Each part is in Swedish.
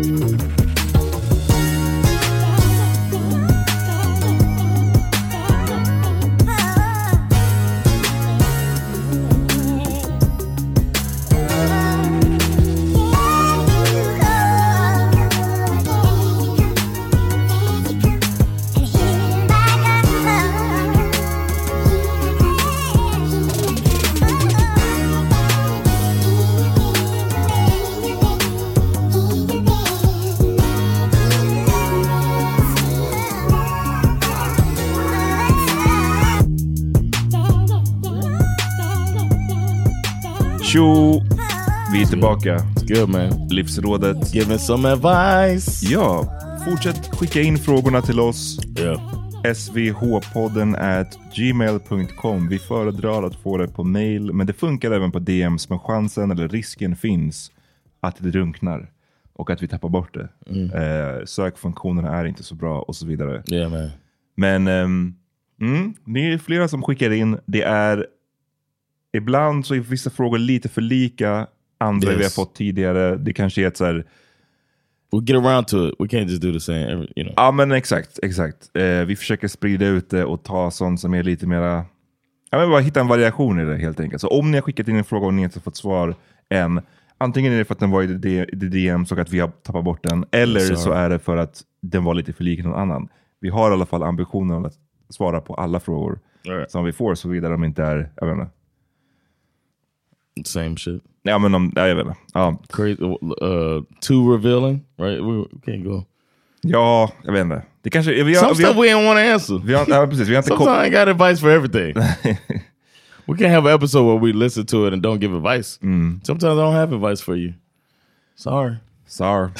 Thank you. Tjo! Vi är tillbaka. Good man. Livsrådet. Give some advice. Ja, fortsätt skicka in frågorna till oss. Yeah. svhpodden at gmail.com. Vi föredrar att få det på mail, men det funkar även på DMs. Men chansen eller risken finns att det drunknar och att vi tappar bort det. Eh, sökfunktionerna är inte så bra och så vidare. Yeah. Men ehm, mm, det är flera som skickar in. Det är ibland så är vissa frågor lite för lika andra Yes. vi har fått tidigare. Det kanske är ett så här, We'll get around to it. We can't just do the same. Every, you know. ja men exakt, exakt. Eh, vi försöker sprida ut det och ta sånt som är lite mera, ja men bara hitta en variation i det helt enkelt. Så om ni har skickat in en fråga och ni inte fått svar än, antingen är det för att den var i D- i DMs och att vi har tappat bort den, eller Sorry. så är det för att den var lite för lik någon annan. Vi har i alla fall ambitionen att svara på alla frågor Alright. som vi får, såvida de inte är, jag vet inte, Same shit. Ja men om, ja, jag vet inte. Ja, Crazy. Uh, too revealing, right? We, we can't go. ja, jag vet inte. Det kanske, vi har, Some vi har, stuff we ain't want to answer. vi har, ja, precis, vi har inte Sometimes I got advice for everything. We can't have an episode where we listen to it and don't give advice. Sometimes I don't have advice for you. Sorry. Sorry.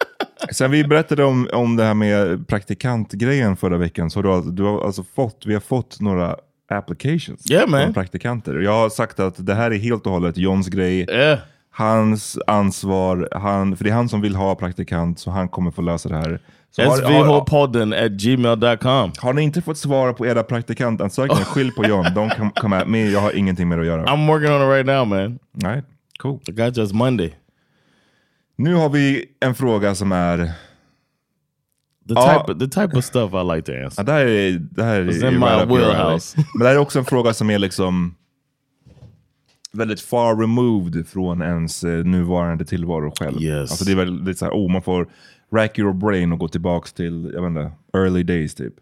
Sen vi berättade om, om det här med praktikantgrejen förra veckan, så du har, du har alltså fått, vi har fått några applications Yeah, man. från praktikanter. Jag har sagt att det här är helt och hållet Johns grej, Yeah. hans ansvar, han, för det är han som vill ha praktikant, så han kommer få lösa det här. Svhpodden at gmail.com. har ni inte fått svara på era praktikantansökningar, skyll på John. Don't come, come at me, jag har ingenting med att göra. I'm working on it right now, man. Nej, cool. I got just Monday. Nu har vi en fråga som är The type, of, the type of stuff I like to answer. det här är, det här är in my right your wheelhouse. Men det här är också en fråga som är liksom väldigt far removed från ens eh, nuvarande tillvaro själv. Yes. Alltså det är väldigt så här, oh, man får rack your brain och gå tillbaks till, jag vet inte, early days typ.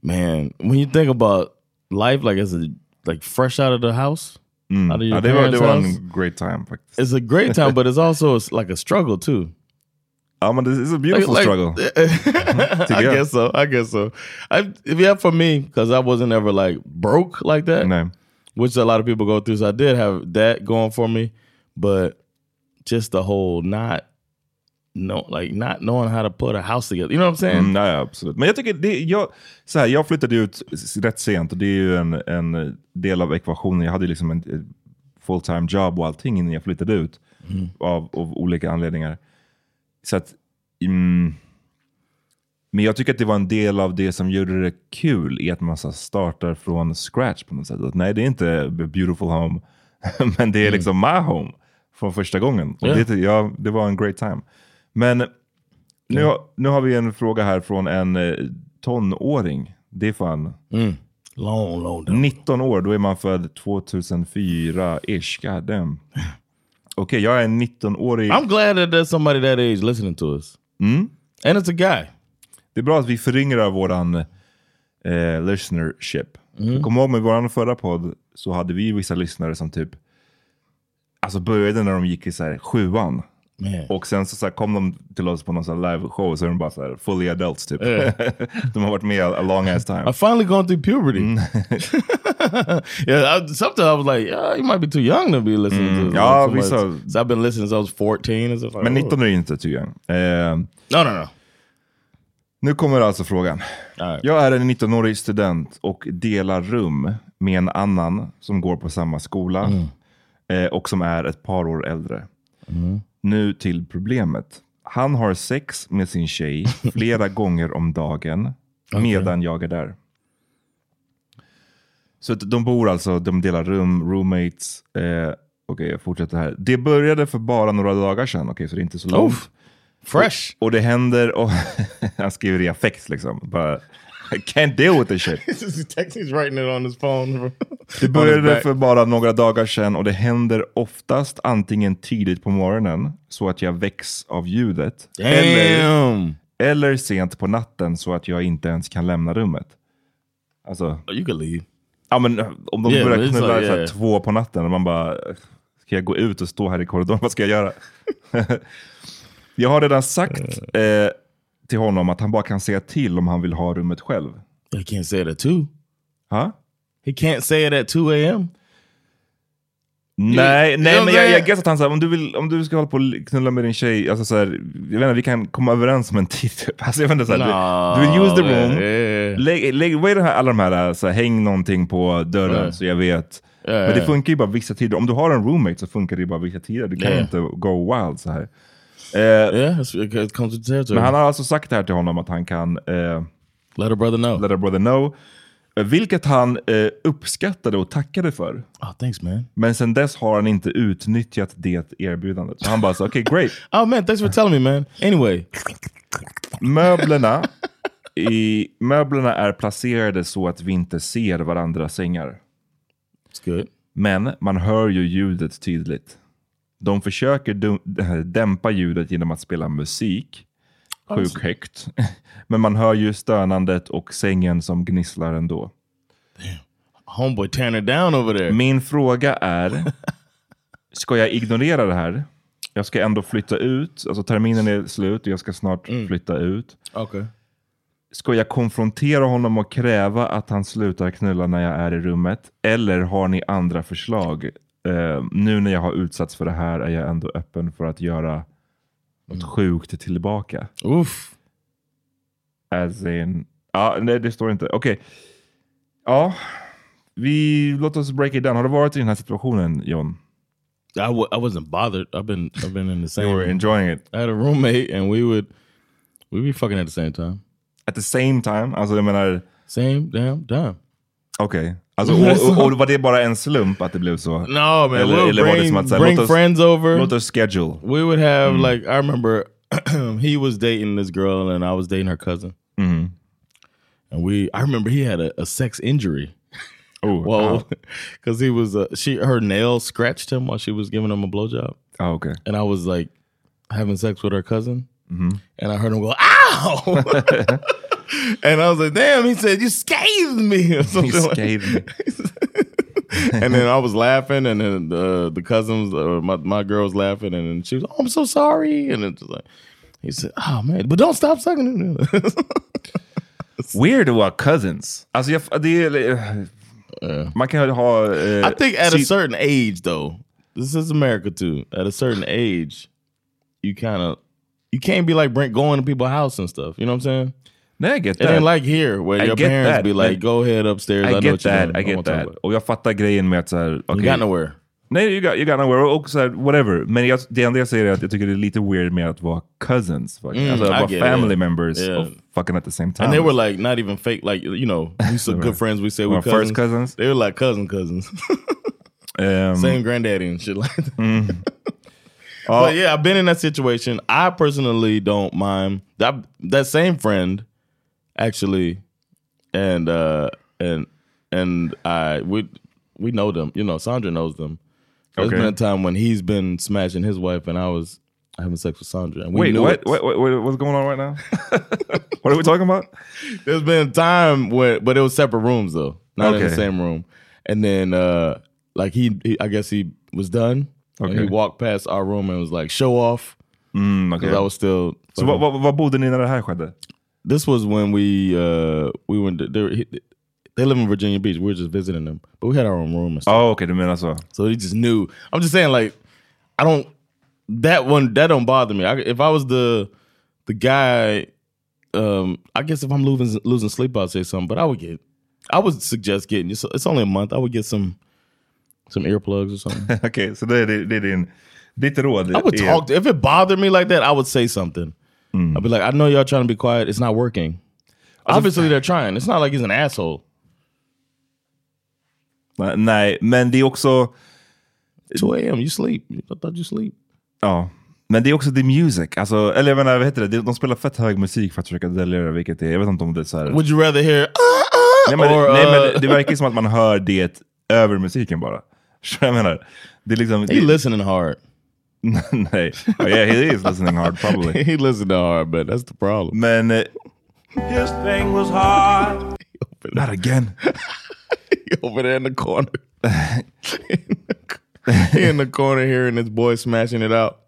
Man, when you think about life like as a like fresh out of the house, out of your Ja, det, var, det var en great time faktiskt. it's a great time, but it's also like a struggle too. Det är a beautiful Like- struggle. I Together. guess so. I guess so. I, yeah, for me, because I wasn't ever like broke like that, Nej. which a lot of people go through. So I did have that going for me, but just the whole not no like not knowing how to put a house together. You know what I'm saying? Mm, nej, absolut. Men jag tycker, det, jag, så här, jag flyttade ut rätt sent och det är ju en, en del av ekvationen. Jag hade liksom en ett full-time job och allting innan jag flyttade ut. Av, av olika anledningar. Så att, mm, men jag tycker att det var en del av det som gjorde det kul i att man så startar från scratch på något sätt. Att, nej, det är inte beautiful home, men det är liksom my home från första gången. Och Ja. det, ja, det var en great time. Men nu, har- nu har vi en fråga här från en eh, tonåring. Det är fan Long, long time. 19 år, då är man född 2004-ish. God damn. Okej, jag är en 19-årig. I'm glad that there's somebody that age listening to us. Mm. And it's a guy. Det är bra att vi föryngrar våran eh, listenership. Mm. Kom ihåg med våran förra podd så hade vi vissa lyssnare som typ alltså började när de gick i så här, sjuan. Man. Och sen så, så här, kom de till oss på någon sån här live show så är de bara så här, fully adults typ. Yeah. de har varit med a long ass time. I finally gone through puberty. yeah, I, sometimes I was like, yeah, you might be too young to be listening to. This. Ja, Like, vissa- somebody- So I've been listening since I was 14. And like, Men oh. 19 är inte too young. Eh, No, no, no. nu kommer alltså frågan. Right. Jag är en 19-årig student och delar rum med en annan som går på samma skola eh, och som är ett par år äldre. Nu till problemet. Han har sex med sin tjej flera gånger om dagen medan jag är där. Så de bor alltså, de delar rum, roommates. Eh, Okej, jag fortsätter här. Det började för bara några dagar sedan, okej, så det är inte så långt. Oof. Fresh. Och det händer, och han skriver i affekt liksom. Bara, I can't deal with this shit. He's writing it on his phone. Det började för bara några dagar sedan och det händer oftast antingen tidigt på morgonen så att jag väcks av ljudet. Eller, Damn. eller sent på natten så att jag inte ens kan lämna rummet. Alltså, Oh, you could leave. ja, men, om de Yeah, börjar knulla like, yeah. två på natten och man bara, ska jag gå ut och stå här i korridoren? Vad ska jag göra? jag har redan sagt eh, till honom att han bara kan säga till om han vill ha rummet själv. He can't say it at 2. Ha? He can't say it at 2 a.m. Nej, You nej men jag, jag guess att han sa om du, vill, om du ska hålla på och knulla med din tjej, alltså så här, jag vet inte, vi kan komma överens om en tid. Typ. Alltså, jag vet inte, så här, Nah, du, du vill use the room, yeah, lägg, lägg, vad är det här, alla de här, så här, häng någonting på dörren Yeah. så jag vet. Yeah, men det funkar ju bara vissa tider. Om du har en roommate så funkar det ju bara vissa tider. Du kan inte go wild så här. Eh, Yeah. Men han har alltså sagt det här till honom att han kan eh, Let a brother know. let a brother know. Eh, Vilket han eh, uppskattade och tackade för. oh, thanks, man. Men sen dess har han inte utnyttjat det erbjudandet. Så han bara okej great. Oh, man, thanks for telling me, man. Anyway. Möblerna, i, möblerna är placerade så att vi inte ser varandras sängar. It's good. Men man hör ju ljudet tydligt. De försöker dämpa ljudet genom att spela musik. Sjukt högt. Men man hör ju stönandet och sängen som gnisslar ändå. Homeboy it down over there. Min fråga är, ska jag ignorera det här? Jag ska ändå flytta ut, alltså terminen är slut och jag ska snart flytta ut. Okay. ska jag konfrontera honom och kräva att han slutar knulla när jag är i rummet? Eller har ni andra förslag? Eh, nu när jag har utsatts för det här är jag ändå öppen för att göra något sjukt tillbaka. Oof. As in... Ja, nej, det står inte. Okej. Ja, vi, låt oss break it down. Har du varit i den här situationen, John? I w- I wasn't bothered. I've been I've been in the same. You were enjoying it? I had a roommate and we would we be fucking at the same time. At the same time? Alltså jag menar... Same damn time. Okej. Alltså, och, och, och var det bara en slump att det blev så? No man, Eller, we'll eller var det bring, som bring friends over. låt oss schedule? We would have like I remember he was dating this girl and I was dating her cousin. Mhm. And we I remember he had a, a sex injury. Oh, wow. because he was uh, she her nail scratched him while she was giving him a blowjob, Ah, okay. and I was like having sex with her cousin, and I heard him go ow, and I was like, damn. He said you scathed me or He something. like- scathed me. and then I was laughing, and then uh, the cousins, or my my girl was laughing, and then she was, oh, I'm so sorry, and it's like he said, oh man, but don't stop sucking. Weird att cousins. Alltså jag, det är... Man kan ha... eh, I think at a certain age, though, this is America too. At a certain age, you kind of you can't be like Brent going to people's house and stuff. You know what I'm saying? Nej, I get that. It ain't like here where I your parents that, be like, "Go ahead upstairs." I, I get that. I get that. about it." Och jag fattar grejen med att så här, You got nowhere. Nej, you got, you got nowhere. Och så här, whatever. Men jag, det enda jag säger är att jag tycker det är lite weird med att vara cousins. Fucking. Mm, alltså att vara family it. members Yeah. of fucking at the same time. And they were like not even fake, like you know, we so good friends. We say we Our cousins. first cousins? They were like cousin cousins, Um, same granddaddy and shit like that. Mm. But yeah, I've been in that situation. I personally don't mind that. That same friend, actually, and uh and and I we we know them. You know, Sandra knows them. There's Okay. been a time when he's been smashing his wife, and I was having sex with Sandra. And we Wait, knew what, what, what, what- what's going on right now? what are we talking about? There's been a time where, but it was separate rooms though, not in the same room. And then, uh like he, he I guess he was done. And he walked past our room and was like, "Show off," Mm, okay. because I was still. Så vad, vad, vad bodde ni när det här skedde? This was when we uh we went. To, they, he- they live in Virginia Beach. We were just visiting them, but we had our own room and stuff. Ja, okej, du menar så. So he just knew. I'm just saying, like, I don't. That one that don't bother me. I, if I was the the guy, um, I guess if I'm losing losing sleep, I'd say something. But I would get. I would suggest getting. It's, it's only a month. I would get some some earplugs or something. okay, so they det är din, ditt råd. I would talk. if it bothered me like that, I would say something. I'd be like, I know y'all trying to be quiet. It's not working. Obviously, they're trying. It's not like he's an asshole. Nej, men det är också... 2 a.m. You sleep. I thought you sleep. Ja. Men det är också the music. Alltså, eller jag menar, vad heter det? De spelar fett hög musik för att försöka deliera vilket det är. Jag vet inte om det är så här... Would you rather hear? Nej, men, or, nej, uh, men det verkar som att man hör det över musiken bara. Så jag menar, det är liksom... He det, listening hard. nej. Oh, yeah, he is listening hard probably. he listened to hard, but that's the problem. Men... His thing was hard. Not again. Over there in the corner. he in the corner hearing his boy smashing it out.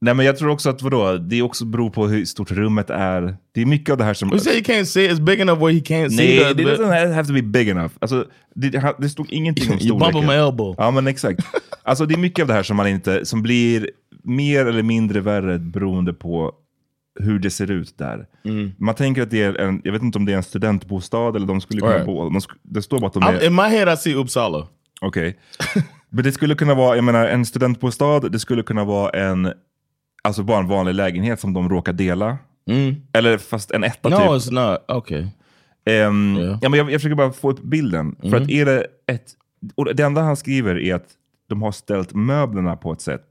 Nej men jag tror också att vadå, det också beror på hur stort rummet är. Det är mycket av det här som... We say you can't see it. It's big enough where he can't see Nej, det doesn't have to be big enough. Alltså, det, det stod ingenting om You storleken. on my elbow. Ja men exakt. Alltså det är mycket av det här som man inte, som blir mer eller mindre värre beroende på hur det ser ut där. Mm. Man tänker att det är en, jag vet inte om det är en studentbostad eller de skulle kunna Right. bo, de det står bara att de I'm, är, in my head, I see Uppsala. okej. Men det skulle kunna vara, jag menar en studentbostad, det skulle kunna vara en, alltså bara en vanlig lägenhet som de råkar dela. Eller fast en etta Mm. No, typ. it's not. Okay. Ehm, Ja. ja, men jag, jag försöker bara få upp bilden. För att är det ett... Och det enda han skriver är att de har ställt möblerna på ett sätt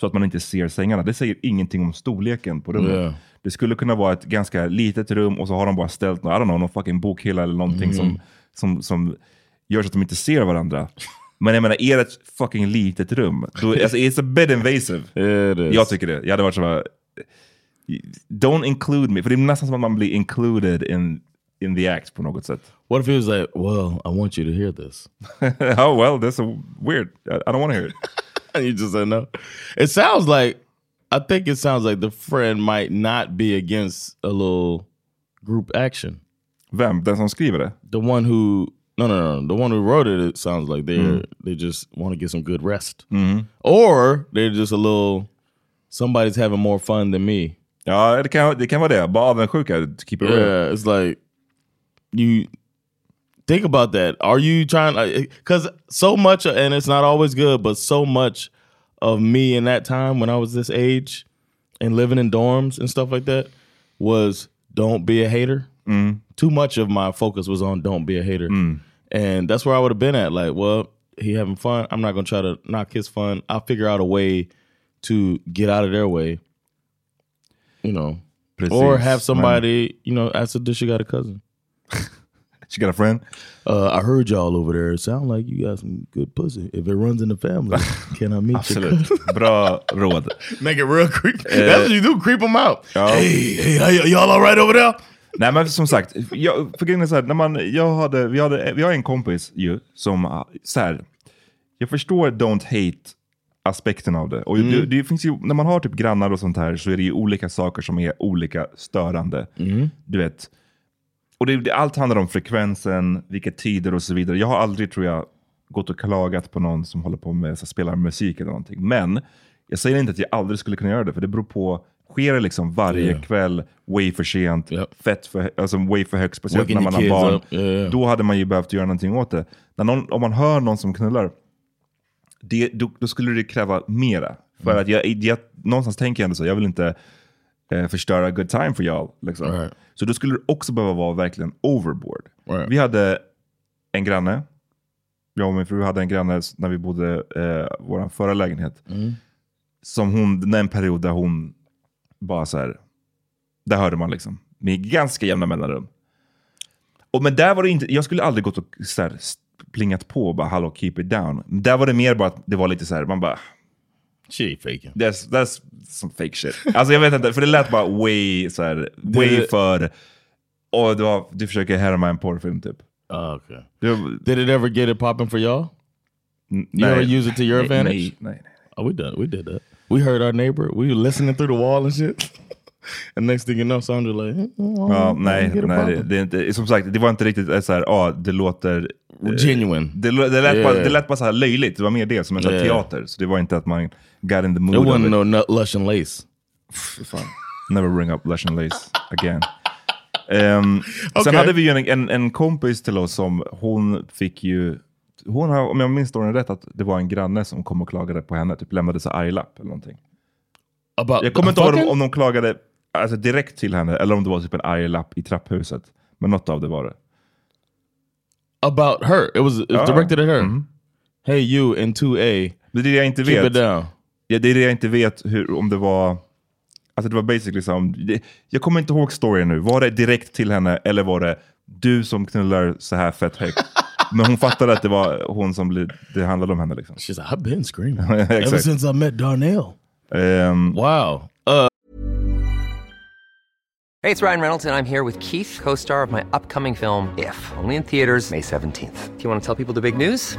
så att man inte ser sängarna. Det säger ingenting om storleken på rummet. Ja. Det skulle kunna vara ett ganska litet rum och så har de bara ställt I don't know, någon fucking bokhylla eller någonting som, som, som gör så att de inte ser varandra. Men jag menar, är det ett fucking litet rum, då, alltså, it's a bit invasive. Jag tycker det. Jag hade varit så här, Don't include me. För det är nästan som att man blir included in, in the act på något sätt. What if he was like, well, I want you to hear this. oh well, that's a weird. I, I don't want to hear it. And you just said no. It sounds like, I think it sounds like the friend might not be against a little group action. Vem? Den som skriver det? The one who no no no the one who wrote it. It sounds like they Mm. they just want to get some good rest, Mm-hmm. or they're just a little somebody's having more fun than me. Ja, det kan, det kan vara det. Bara avundsjuka. to Keep it real. Yeah, it's like you think about that. Are you trying? Because so much, and it's not always good, but so much of me in that time when I was this age and living in dorms and stuff like that was don't be a hater. Too much of my focus was on don't be a hater, and that's where I would have been at. Like, well, he having fun. I'm not gonna try to knock his fun. I'll figure out a way to get out of their way. You know, Precis. or have somebody, you know, ask if she got a cousin. She got a friend? Uh, I heard y'all over there. It sound like you got some good pussy. If it runs in the family, can I meet you? Absolut. Bra råd. Make it real creepy. That's what you do. Creep them out. Ja. Hey, hey, y'all all right over there? Nej men som sagt, jag, för grejen är så här, när man, jag hade, vi, hade, vi har en kompis ju som, ah, så här, jag förstår don't hate aspekten av det. Och det, det finns ju, när man har typ grannar och sånt här så är det ju olika saker som är olika störande. Du vet. Och det, det, allt handlar om frekvensen, vilka tider och så vidare. Jag har aldrig, tror jag, gått och klagat på någon som håller på med så spelar musik eller någonting. Men jag säger inte att jag aldrig skulle kunna göra det, för det beror på Sker det liksom varje Yeah. kväll, way för sent, Yep. fett för, alltså way för högt, speciellt Waking när man har barn. Yeah, yeah. Då hade man ju behövt göra någonting åt det. När någon, om man hör någon som knullar, det, då, då skulle det kräva mera. För Mm. att jag, jag, någonstans tänker jag ändå så, jag vill inte eh, förstöra good time för y'all. Liksom. Right. Så då skulle det också behöva vara verkligen overboard. Right. Vi hade en granne, jag och min fru hade en granne när vi bodde eh, vår förra lägenhet. Mm. Som hon, den period där hon bara så här, där hörde man liksom, med ganska jämna mellanrum. Och, men där var det inte, jag skulle aldrig gått och så här, plingat på och bara hallå keep it down. Men där var det mer bara att det var lite så här, man bara She faking. That's, that's some fake shit. Alltså jag vet inte, för det lät bara way, så här, way Det- för... Och du, har, du försöker härma en porrfilm typ. Oh, okay. Du, Did it ever get it popping for y'all? You ever use it to your nej, advantage? Nej, nej, nej. Oh, we did. We did that. We heard our neighbor. We were listening through the wall and shit. and next thing you know, Sandra like, "Hmm, oh, Ja, nej, nej det, popping." det är inte, som sagt, det var inte riktigt eh, så här, ah, det låter... eh, genuine. Det, det, lät Yeah. bara, det lät bara så här löjligt, det var mer det, som en Yeah. teater. Så det var inte att man got in the mood It wasn't it. no nut lush and lace. Fan. Never bring up Lush and Lace again. Ehm, Sen Okej. hade vi ju en, en, en kompis till oss som hon fick ju, hon har, om jag minns storyn rätt, att det var en granne som kom och klagade på henne, typ lämnade sig arglapp eller någonting. About Jag kommer inte ihåg om, om de klagade alltså, direkt till henne eller om det var typ en arglapp i trapphuset. Men något av det var det. about her. It was, it was directed at her. Mhm. Hey, you in 2A, Det är det jag inte keep vet. Ja, det är det jag inte vet hur, om det var... Alltså det var basically som... Det, jag kommer inte ihåg storyn nu. Var det direkt till henne eller var det du som knullar så här fett högt? Men hon fattade att det var hon som blev, det handlade om henne. Liksom. She's like, I've been screaming ever since I met Darnell. Ehm, Wow. Uh, Hey, it's Ryan Reynolds, and I'm here with Keith, co star of my upcoming film, If, only in theaters, May 17th. Do you want to tell people the big news?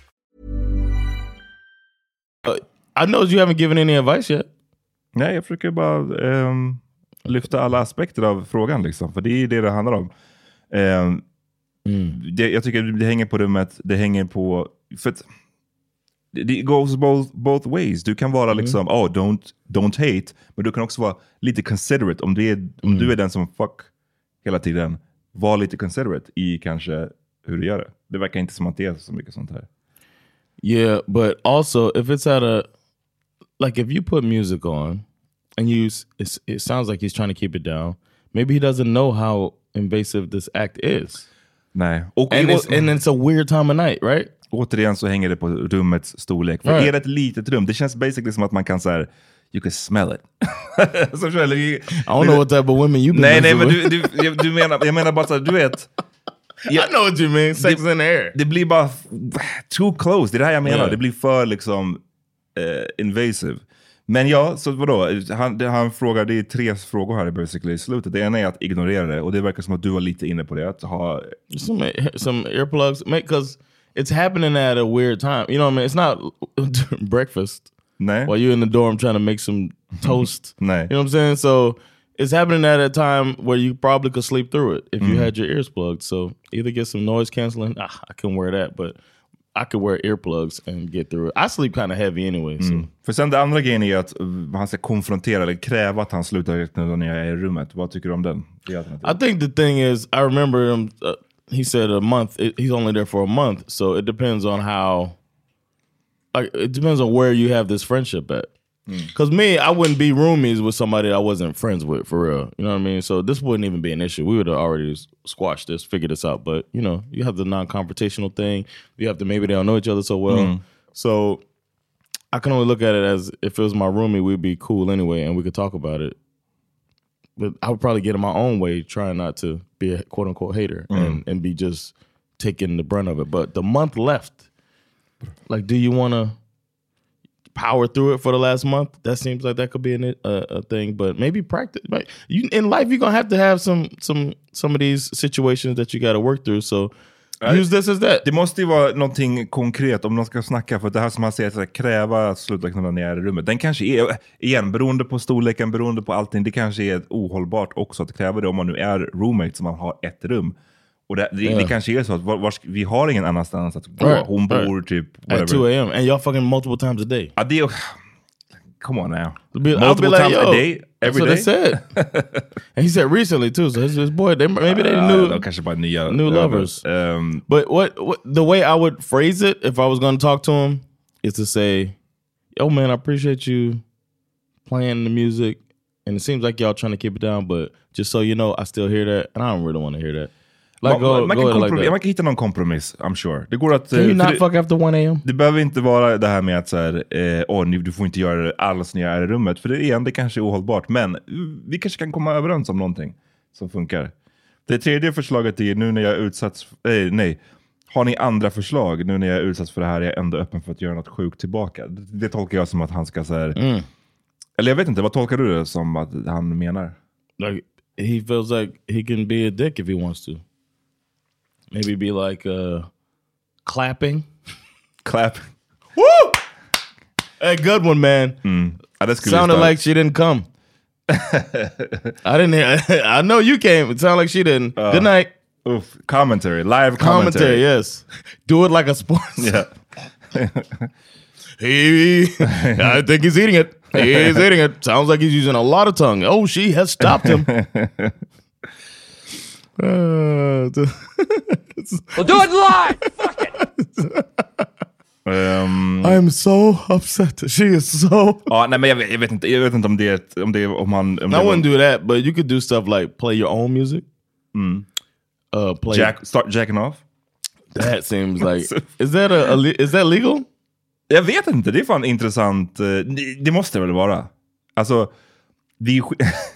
I know you haven't given any advice yet. Nej, jag försöker bara ehm, lyfta alla aspekter av frågan. Liksom, för det är det det handlar om. Ehm, det, jag tycker det hänger på rummet, det hänger på... För att, det det goes both, both ways. Du kan vara liksom, oh don't, don't hate, men du kan också vara lite considerate. Om, du är, om du är den som fuck hela tiden, var lite considerate i kanske hur du gör det. Det verkar inte som att det är så mycket sånt här. Yeah, but also if it's at a like if you put music on and you it sounds like he's trying to keep it down. Maybe he doesn't know how invasive this act is. Nej. Och, And it's and it's a weird time of night, right? återigen så hänger det på rummets storlek. För Right. är det ett litet rum, det känns basically som att man kan så här, you can smell it. så, eller, I don't know what type of women you've been Nej, nej, men du, du, jag- du menar, jag menar bara så här, du vet. I know what you mean. Sex in the air. Det blir bara too close, det är det här jag menar. Yeah. Det blir för liksom eh, invasive. Men ja, så vadå? Han, det, han frågar, det är tre frågor här basically i slutet. Det ena är att ignorera det och det verkar som att du var lite inne på det. Att ha, some some earplugs, because it's happening at a weird time. You know what I mean? It's not breakfast nej, while you're in the dorm trying to make some toast. nej. You know what I'm saying? So it's happening at a time where you probably could sleep through it if you had your ears plugged. So either get some noise canceling. Ah, I can wear that, but I could wear earplugs and get through it. I sleep kind of heavy anyway. So För sen det andra grejen är att uh, han ska konfrontera eller kräva att han slutar när jag är i rummet. Vad tycker du om den? I think the thing is, I remember him. Uh, he said a month. It, he's only there for a month, so it depends on how. Like, it depends on where you have this friendship at. Mm. Because me, I wouldn't be roomies with somebody I wasn't friends with for real. You know what I mean? So this wouldn't even be an issue. We would have already squashed this, figured this out. But you know, you have the non-confrontational thing. You have to maybe they don't know each other so well. Mm. So I can only look at it as if it was my roomie, we'd be cool anyway, and we could talk about it but I would probably get in my own way, trying not to be a quote unquote hater mm. and, and be just taking the brunt of it. But the month left, like, do you want to power through it for the last month? That seems like that could be an, a, a thing. But maybe practice. Like, you in life, you're gonna have to have some some some of these situations that you got to work through. So use this as that. Det måste ju vara någonting konkret om de ska snacka, för det här som han säger, här, kräva att sluta knulla är i rummet. Den kanske är, igen, beroende på storleken, beroende på allting, det kanske är ohållbart också att kräva det om man nu är roommate som man har ett rum. Och det, det, det kanske är så att var, var, vi har ingen annanstans att gå. Right, Hon bor right. typ... At Whatever. 2 a.m. and y'all fucking multiple times a day. Ja, det. Come on now. Be- Multiple like, times a day? that's Every what day? they said. and he said recently too. So his, his boy, they, maybe they Ja, knew. kanske bara nya... new lovers. Um, But what, what the way I would phrase it if I was going to talk to him is to say, "Yo, man, I appreciate you playing the music, and it seems like y'all trying to keep it down, but just so you know, I still hear that, and I don't really want to hear that. Like, man, go, man, go kan like man kan hitta någon kompromiss, I'm sure. Det går att... Can eh, you för not det- fuck after 1 a.m.? Det behöver inte vara det här med att så här, eh, åh, ni- du får inte göra det alls när jag är i rummet. För det, igen, det kanske är ohållbart. Men eh, vi kanske kan komma överens om någonting som funkar. Det tredje förslaget är nu när jag är utsatt, eh, nej. Har ni andra förslag nu när jag är utsatt för det här? Är jag ändå öppen för att göra något sjukt tillbaka? Det, det tolkar jag som att han ska så här, Eller jag vet inte, vad tolkar du det som att han menar? Like, he feels like he can be a dick if he wants to. Maybe be like uh, clapping. Clap. Woo! A good one, man. Ja, det skulle Sounded like she didn't come. I didn't hear. I know you came. It sounded like she didn't. Good night. Uff, commentary, live Commentary. commentary. Yes. Do it like a sports. Yeah. He, I think he's eating it. He's eating it. Sounds like he's using a lot of tongue. Oh, she has stopped him. Uh, Well, do it live! Ehm, I'm so upset. She is so. ja, nej, men jag vet, jag vet inte, jag vet inte om det är, ett- om det är, om han... Om I det var- wouldn't do that, but you could do stuff like play your own music. Uh, play Jack, start jacking off? That seems like is that a, a is that legal? Jag vet inte, det är fan intressant. eh, Det, det måste det väl vara? Alltså, det är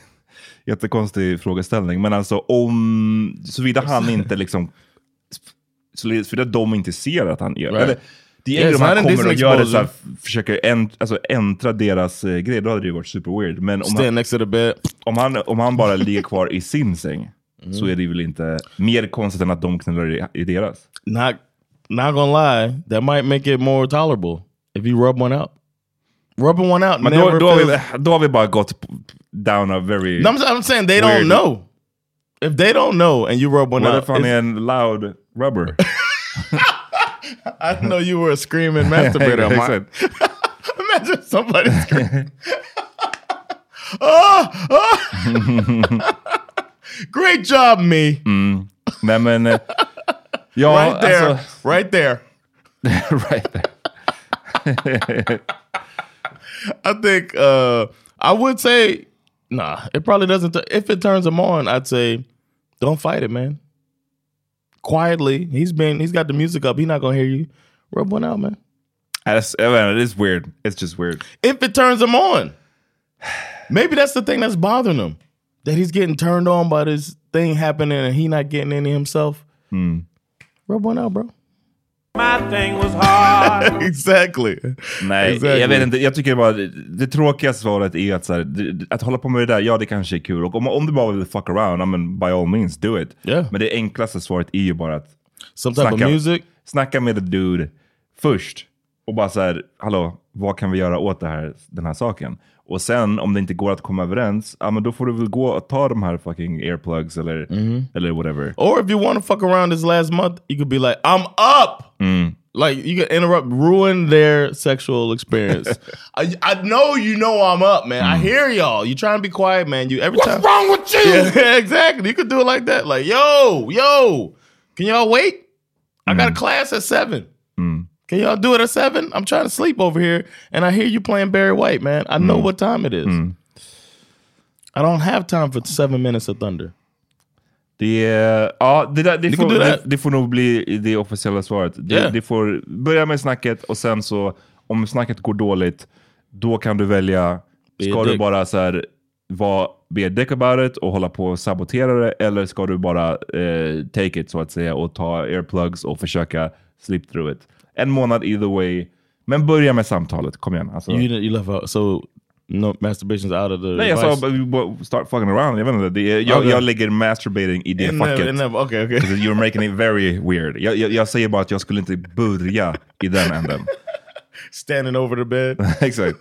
jättekonstig frågeställning, men alltså om, såvida han inte liksom, såvida de inte ser att han gör Right. eller, det är it's om han kommer och gör det så här, försöker änt, alltså, äntra deras eh, grej, då hade det ju varit super weird. Men om han, next to the bed. om han, om han bara ligger kvar i sin säng, så är det väl inte mer konstigt än att de knullar i, i deras. Not not gonna lie, that might make it more tolerable if you rub one out. Rubbing one out Men då, never då, har feels- vi, då har vi bara gått down a very... No, I'm, I'm saying they Weird. don't know. If they don't know and you rub one What out, if är en loud rubber? I know you were a screaming masturbator. Imagine somebody screaming. oh, oh. Great job, me. Nej men... eh, Ja, right there. alltså... right there. right there. I think uh, I would say, nah, it probably doesn't. T- if it turns him on, I'd say, don't fight it, man. Quietly, he's been, he's got the music up. He's not gonna hear you. Rub one out, man. That's, jag vet inte, it is weird. It's just weird. If it turns him on, maybe that's the thing that's bothering him. That he's getting turned on by this thing happening and he not getting any himself. Hmm. Rub one out, bro. exactly. Nej, Exactly. jag vet inte. Jag tycker bara det, det tråkiga svaret är att, så här, det, att hålla på med det där, ja det kanske är kul. Och om, om du bara vill fuck around, I mean, by all means do it. Yeah. Men det enklaste svaret är ju bara att Some type of music. snacka med the dude först. Och bara så här, hallå, vad kan vi göra åt här, den här saken? Och sen om det inte går att komma överens, ja men då får du väl gå och ta de här fucking earplugs eller, eller whatever. Or if you want to fuck around this last month, you could be like, I'm up. Like you could interrupt, ruin their sexual experience. I, I know you know I'm up, man. I hear y'all. You trying to be quiet, man. You every time. What's wrong with you? Yeah, exactly. You could do it like that. Like, yo, yo, can y'all wait? I got a class at seven. Can y'all do it at seven? I'm trying to sleep over here, and I hear you playing Barry White, man. I know what time it is. I don't have time for seven minutes of thunder. Det, är- ja, det, där, det, You får, det, det nog bli det officiella svaret. Det, Yeah. det får börja med snacket och sen så, om snacket går dåligt, då kan du välja, ska du bara så här, vara, be dick about it och hålla på och sabotera det, eller ska du bara eh, take it så att säga och ta airplugs och försöka sleep through it. En månad either way, men börja med samtalet, kom igen. Alltså, You you left out so no masturbation's out of the. nej, jag sa start fucking around. Jag, vet inte, det jag, Okay. jag lägger masturbating i det facket. okay, okay. You're making it very weird. Jag, jag, jag säger bara att jag skulle inte börja i den änden. Standing over the bed. Exakt.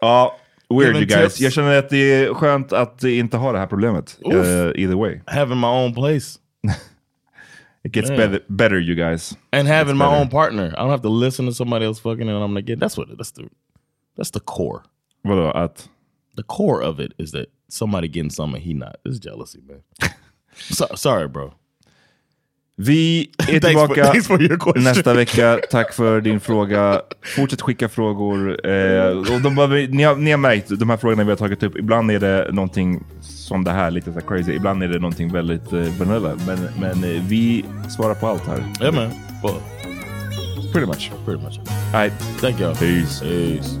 Ja, weird you guys. tips. Jag känner att det är skönt att inte ha det här problemet. Uh, either way. having my own place It gets Yeah. better, better you guys. and having my better. own partner. I don't have to listen to somebody else fucking and I'm gonna get. That's what. That's the. That's the core. Vadå? Att... The core of it is that somebody getting something he not. This is jealousy, man. so, sorry, bro. Vi är Thanks for- tillbaka thanks for question. nästa vecka. Tack för din fråga. Fortsätt skicka frågor. Eh, och de behöver, ni, har, ni har märkt, de här frågorna vi har tagit upp, ibland är det någonting som det här, lite så här crazy. Ibland är det någonting väldigt eh, vanilla. Men, men eh, vi svarar på allt här. Man. Well, Pretty much. pretty much. All right. Thank y'all. Peace. Peace.